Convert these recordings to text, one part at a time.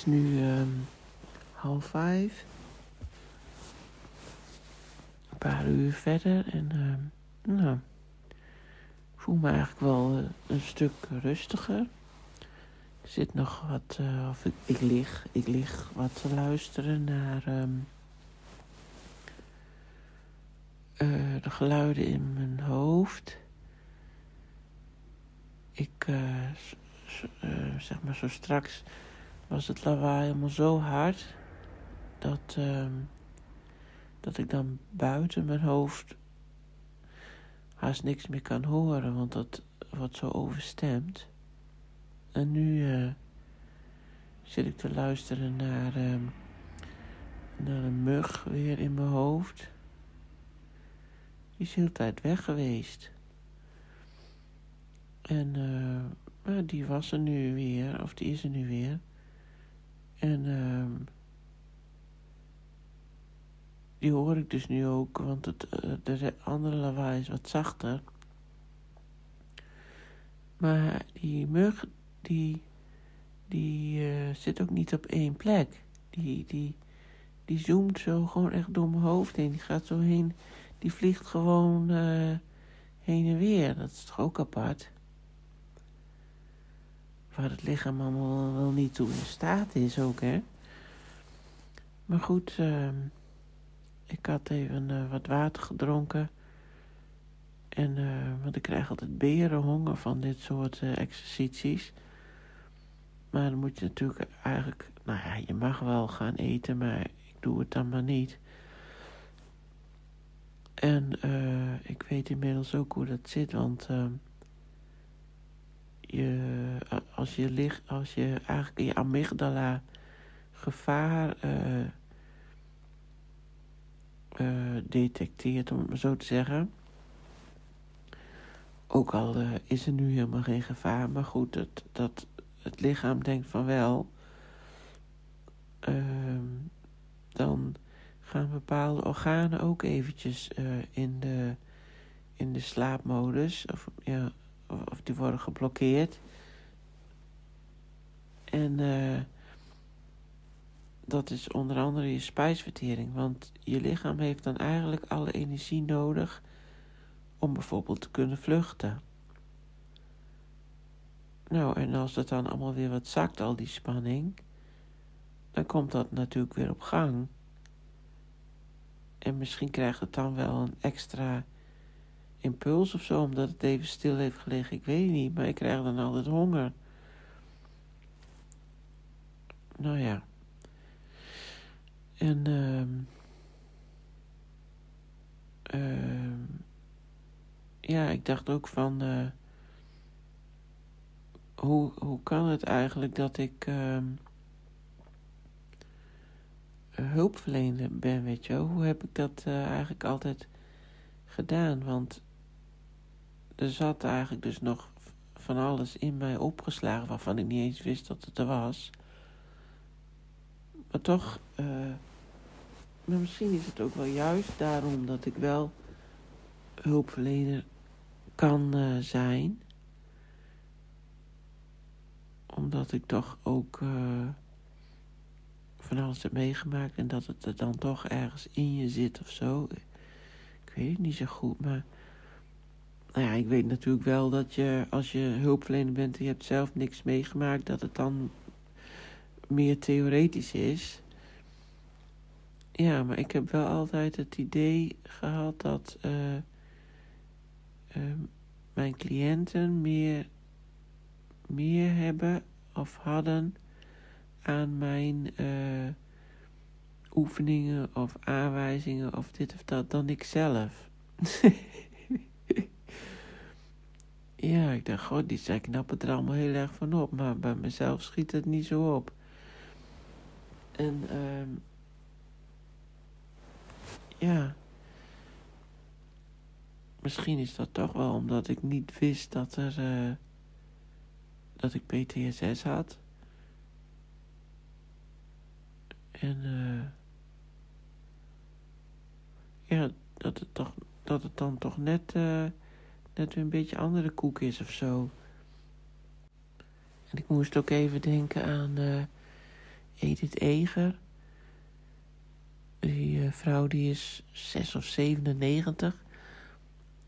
is nu ehm, half vijf. Een paar uur verder en ehm, nou, ik voel me eigenlijk wel eh, een stuk rustiger. Ik zit nog wat, eh, of ik, ik, lig, ik lig wat te luisteren naar eh, de geluiden in mijn hoofd. Ik, zeg maar zo straks was het lawaai helemaal zo hard dat, ehm, dat ik dan buiten mijn hoofd haast niks meer kan horen, want dat wordt zo overstemd. En nu eh, zit ik te luisteren naar, ehm, naar een mug weer in mijn hoofd. Die is de hele tijd weg geweest. En eh, maar die was er nu weer, of die is er nu weer. En ehm, die hoor ik dus nu ook, want het, eh, de re- andere lawaai is wat zachter. Maar die mug, die, die eh, zit ook niet op één plek. Die, die, die zoomt zo gewoon echt door mijn hoofd heen. Die gaat zo heen, die vliegt gewoon eh, heen en weer. Dat is toch ook apart? Waar het lichaam allemaal wel niet toe in staat is ook, hè? Maar goed, ehm, ik had even eh, wat water gedronken. En, eh, want ik krijg altijd berenhonger van dit soort eh, exercities. Maar dan moet je natuurlijk eigenlijk... Nou ja, je mag wel gaan eten, maar ik doe het dan maar niet. En ik weet inmiddels ook hoe dat zit, want... je, als je ligt, als je eigenlijk je amygdala gevaar eh, eh, detecteert, om het maar zo te zeggen. Ook al eh, is er nu helemaal geen gevaar, maar goed, dat, dat het lichaam denkt van wel. ehm, dan gaan bepaalde organen ook eventjes in, de, in de slaapmodus. Of, ja, of die worden geblokkeerd. En eh, dat is onder andere je spijsvertering. Want je lichaam heeft dan eigenlijk alle energie nodig om bijvoorbeeld te kunnen vluchten. Nou, en als dat dan allemaal weer wat zakt, al die spanning, dan komt dat natuurlijk weer op gang. En misschien krijgt het dan wel een extra impuls of zo, omdat het even stil heeft gelegen. Ik weet niet, maar ik krijg dan altijd honger. Nou ja. En ehm ehm, ja, ik dacht ook van eh, hoe, hoe kan het eigenlijk dat ik ehm, hulpverlener ben, weet je wel? Hoe heb ik dat eh, eigenlijk altijd gedaan? Want er zat eigenlijk dus nog van alles in mij opgeslagen waarvan ik niet eens wist dat het er was. Maar toch, eh, maar misschien is het ook wel juist daarom dat ik wel hulpverlener kan eh, zijn. Omdat ik toch ook eh, van alles heb meegemaakt en dat het er dan toch ergens in je zit of zo. Ik weet het niet zo goed, maar nou ja, ik weet natuurlijk wel dat je als je hulpverlener bent en je hebt zelf niks meegemaakt, dat het dan meer theoretisch is. Ja, maar ik heb wel altijd het idee gehad dat eh, eh, mijn cliënten meer, meer hebben of hadden aan mijn eh, oefeningen of aanwijzingen of dit of dat dan ik zelf. ja, ik dacht, god, die zij knappen er allemaal heel erg van op, maar bij mezelf schiet het niet zo op. En ehm ja, misschien is dat toch wel omdat ik niet wist dat er eh, dat ik PTSS had. En eh ja, dat het, toch, dat het dan toch net, eh, net weer een beetje andere koek is of zo. En ik moest ook even denken aan... eh, Edith Eger. Die uh, vrouw die is 6 of 97.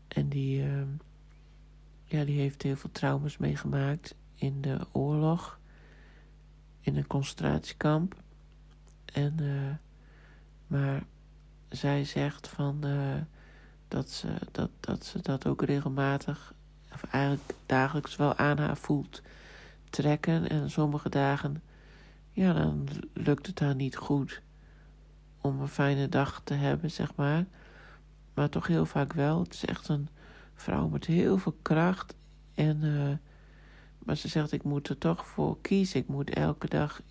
En die, uh, ja, die heeft heel veel trauma's meegemaakt in de oorlog. In een concentratiekamp. En, uh, maar zij zegt van, dat, ze, dat, dat ze dat ook regelmatig, of eigenlijk dagelijks wel aan haar voelt trekken. En sommige dagen, ja, dan lukt het haar niet goed om een fijne dag te hebben, zeg maar. Maar toch heel vaak wel. Het is echt een vrouw met heel veel kracht. En, uh, maar ze zegt, ik moet er toch voor kiezen. Ik moet elke dag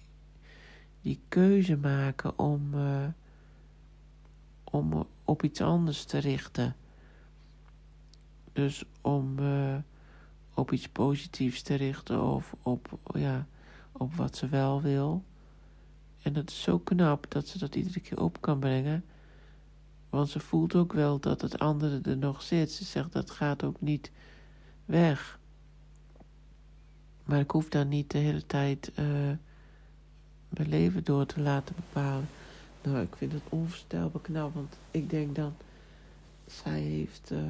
die keuze maken om, uh, om op iets anders te richten. Dus om uh, op iets positiefs te richten of op, ja, op wat ze wel wil. En het is zo knap dat ze dat iedere keer op kan brengen. Want ze voelt ook wel dat het andere er nog zit. Ze zegt dat gaat ook niet weg. Maar ik hoef dan niet de hele tijd uh, mijn leven door te laten bepalen. Nou, ik vind het onvoorstelbaar knap, want ik denk dan, zij heeft uh,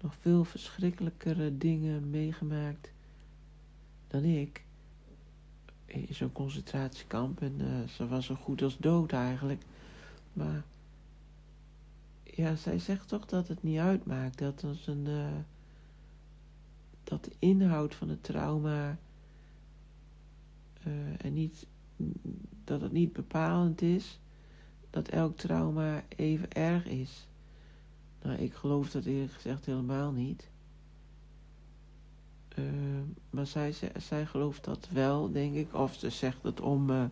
nog veel verschrikkelijkere dingen meegemaakt dan ik in zo'n concentratiekamp. En uh, ze was zo goed als dood eigenlijk. Maar ja, zij zegt toch dat het niet uitmaakt. Dat, als een, uh, dat de inhoud van het trauma en niet, dat het niet bepalend is. Dat elk trauma even erg is. Nou, ik geloof dat eerlijk gezegd helemaal niet. Uh, maar zij, zij gelooft dat wel, denk ik. Of ze zegt het om, uh,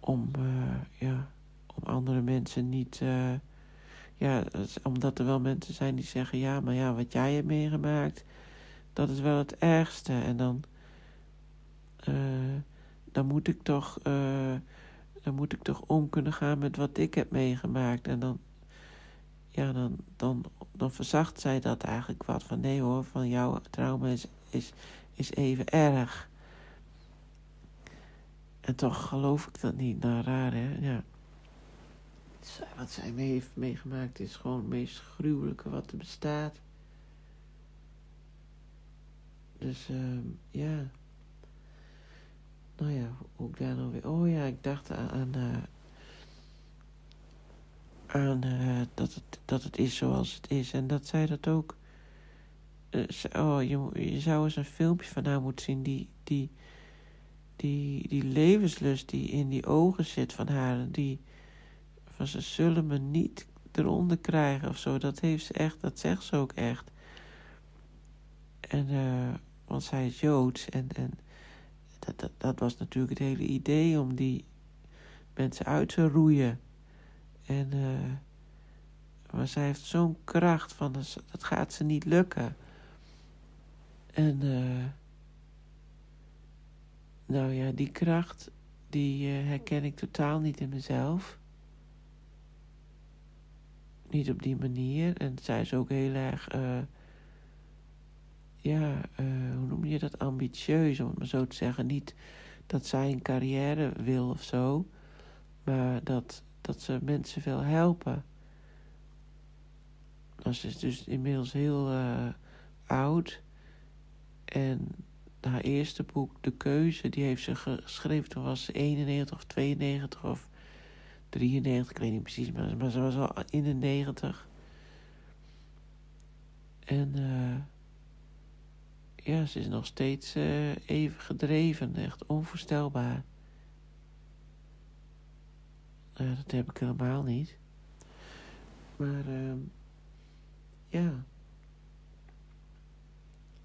om, uh, ja, om andere mensen niet... ja, omdat er wel mensen zijn die zeggen... Ja, maar ja, wat jij hebt meegemaakt... Dat is wel het ergste. En dan... dan moet ik toch... dan moet ik toch om kunnen gaan met wat ik heb meegemaakt. En dan... Ja, dan, dan dan verzacht zij dat eigenlijk wat. Van nee hoor, van jouw trauma is, is, is even erg. En toch geloof ik dat niet. Nou, raar hè, ja. Wat zij mee heeft meegemaakt is gewoon het meest gruwelijke wat er bestaat. Dus, uh, ja. Nou ja, ik daar nou weer... Oh ja, ik dacht aan... aan uh, aan uh, dat, het, dat het is zoals het is. En dat zij dat ook. Uh, oh, je, je zou eens een filmpje van haar moeten zien. Die, die, die, die levenslust die in die ogen zit van haar. Die, van ze zullen me niet eronder krijgen of zo. Dat heeft ze echt, dat zegt ze ook echt. En, want zij is Joods. En, en dat, dat, was natuurlijk het hele idee om die mensen uit te roeien. En, uh, maar zij heeft zo'n kracht van, dat gaat ze niet lukken. En, uh, nou ja, die kracht, die uh, herken ik totaal niet in mezelf. Niet op die manier. En zij is ook heel erg, ja, hoe noem je dat, ambitieus, om het maar zo te zeggen. Niet dat zij een carrière wil of zo, maar dat dat ze mensen wil helpen. Ze is dus inmiddels heel uh, oud. En haar eerste boek, De Keuze, die heeft ze geschreven toen was ze 91 of 92 of 93, ik weet niet precies, maar, maar ze was al in de 90. En uh, ja, ze is nog steeds uh, even gedreven, echt onvoorstelbaar. Uh, dat heb ik helemaal niet. Maar uh, ja.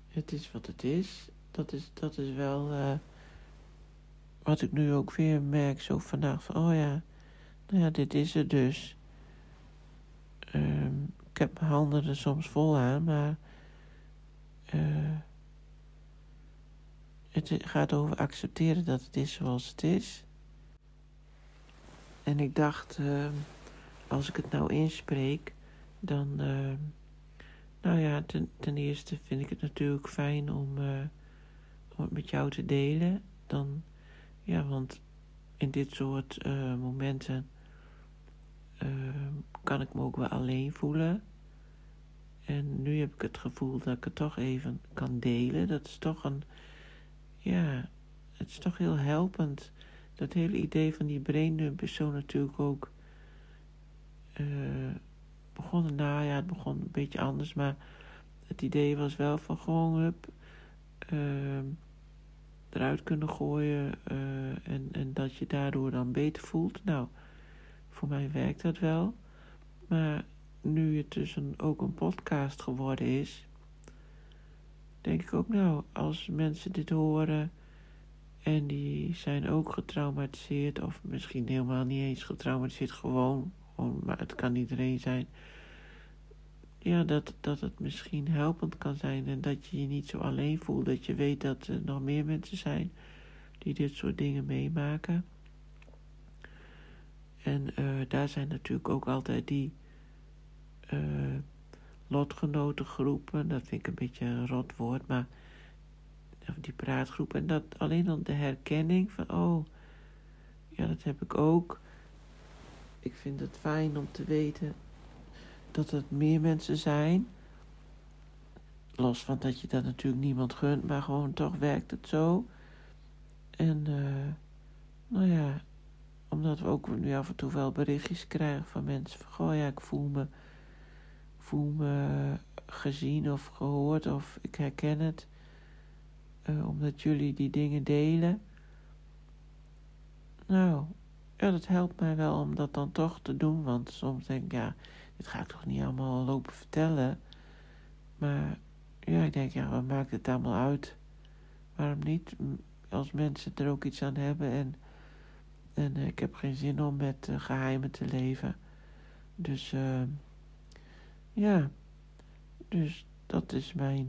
Het is wat het is. Dat is, dat is wel uh, wat ik nu ook weer merk. Zo vandaag van, oh ja, nou ja, dit is het dus. Um, ik heb mijn handen er soms vol aan, maar uh, het gaat over accepteren dat het is zoals het is. En ik dacht, uh, als ik het nou inspreek, dan, uh, nou ja, ten, ten, eerste vind ik het natuurlijk fijn om, uh, om het met jou te delen. Dan, Ja, want in dit soort uh, momenten uh, kan ik me ook wel alleen voelen. En nu heb ik het gevoel dat ik het toch even kan delen. Dat is toch een, ja, het is toch heel helpend. Dat hele idee van die braindump is zo natuurlijk ook uh, begonnen. Nou ja, het begon een beetje anders, maar het idee was wel van gewoon hup, uh, eruit kunnen gooien uh, en, en dat je daardoor dan beter voelt. Nou, voor mij werkt dat wel. Maar nu het dus ook een podcast geworden is, denk ik ook nou, als mensen dit horen en die zijn ook getraumatiseerd, of misschien helemaal niet eens getraumatiseerd, gewoon, gewoon maar het kan iedereen zijn. Ja, dat, dat het misschien helpend kan zijn en dat je je niet zo alleen voelt. Dat je weet dat er nog meer mensen zijn die dit soort dingen meemaken. En uh, daar zijn natuurlijk ook altijd die uh, lotgenotengroepen. Dat vind ik een beetje een rot woord, maar die praatgroep. En dat alleen dan de herkenning van, oh, ja, dat heb ik ook. Ik vind het fijn om te weten dat het meer mensen zijn. Los van dat je dat natuurlijk niemand gunt, maar gewoon toch werkt het zo. En, uh, nou ja, omdat we ook nu af en toe wel berichtjes krijgen van mensen van, goh ja, ik voel me, voel me gezien of gehoord of ik herken het. Uh, omdat jullie die dingen delen. Nou, ja, dat helpt mij wel om dat dan toch te doen. Want soms denk ik, ja, dit ga ik toch niet allemaal lopen vertellen. Maar ja, ik denk, ja, wat maakt het allemaal uit? Waarom niet? Als mensen er ook iets aan hebben en, en uh, ik heb geen zin om met uh, geheimen te leven. Dus uh, ja, dus dat is mijn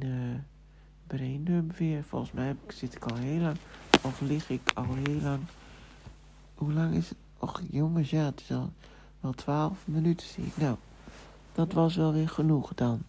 braindump weer. Volgens mij zit ik al heel lang, of lig ik al heel lang. Hoe lang is het? Och jongens, ja, het is al wel twaalf minuten zie ik. Nou, dat was wel weer genoeg dan.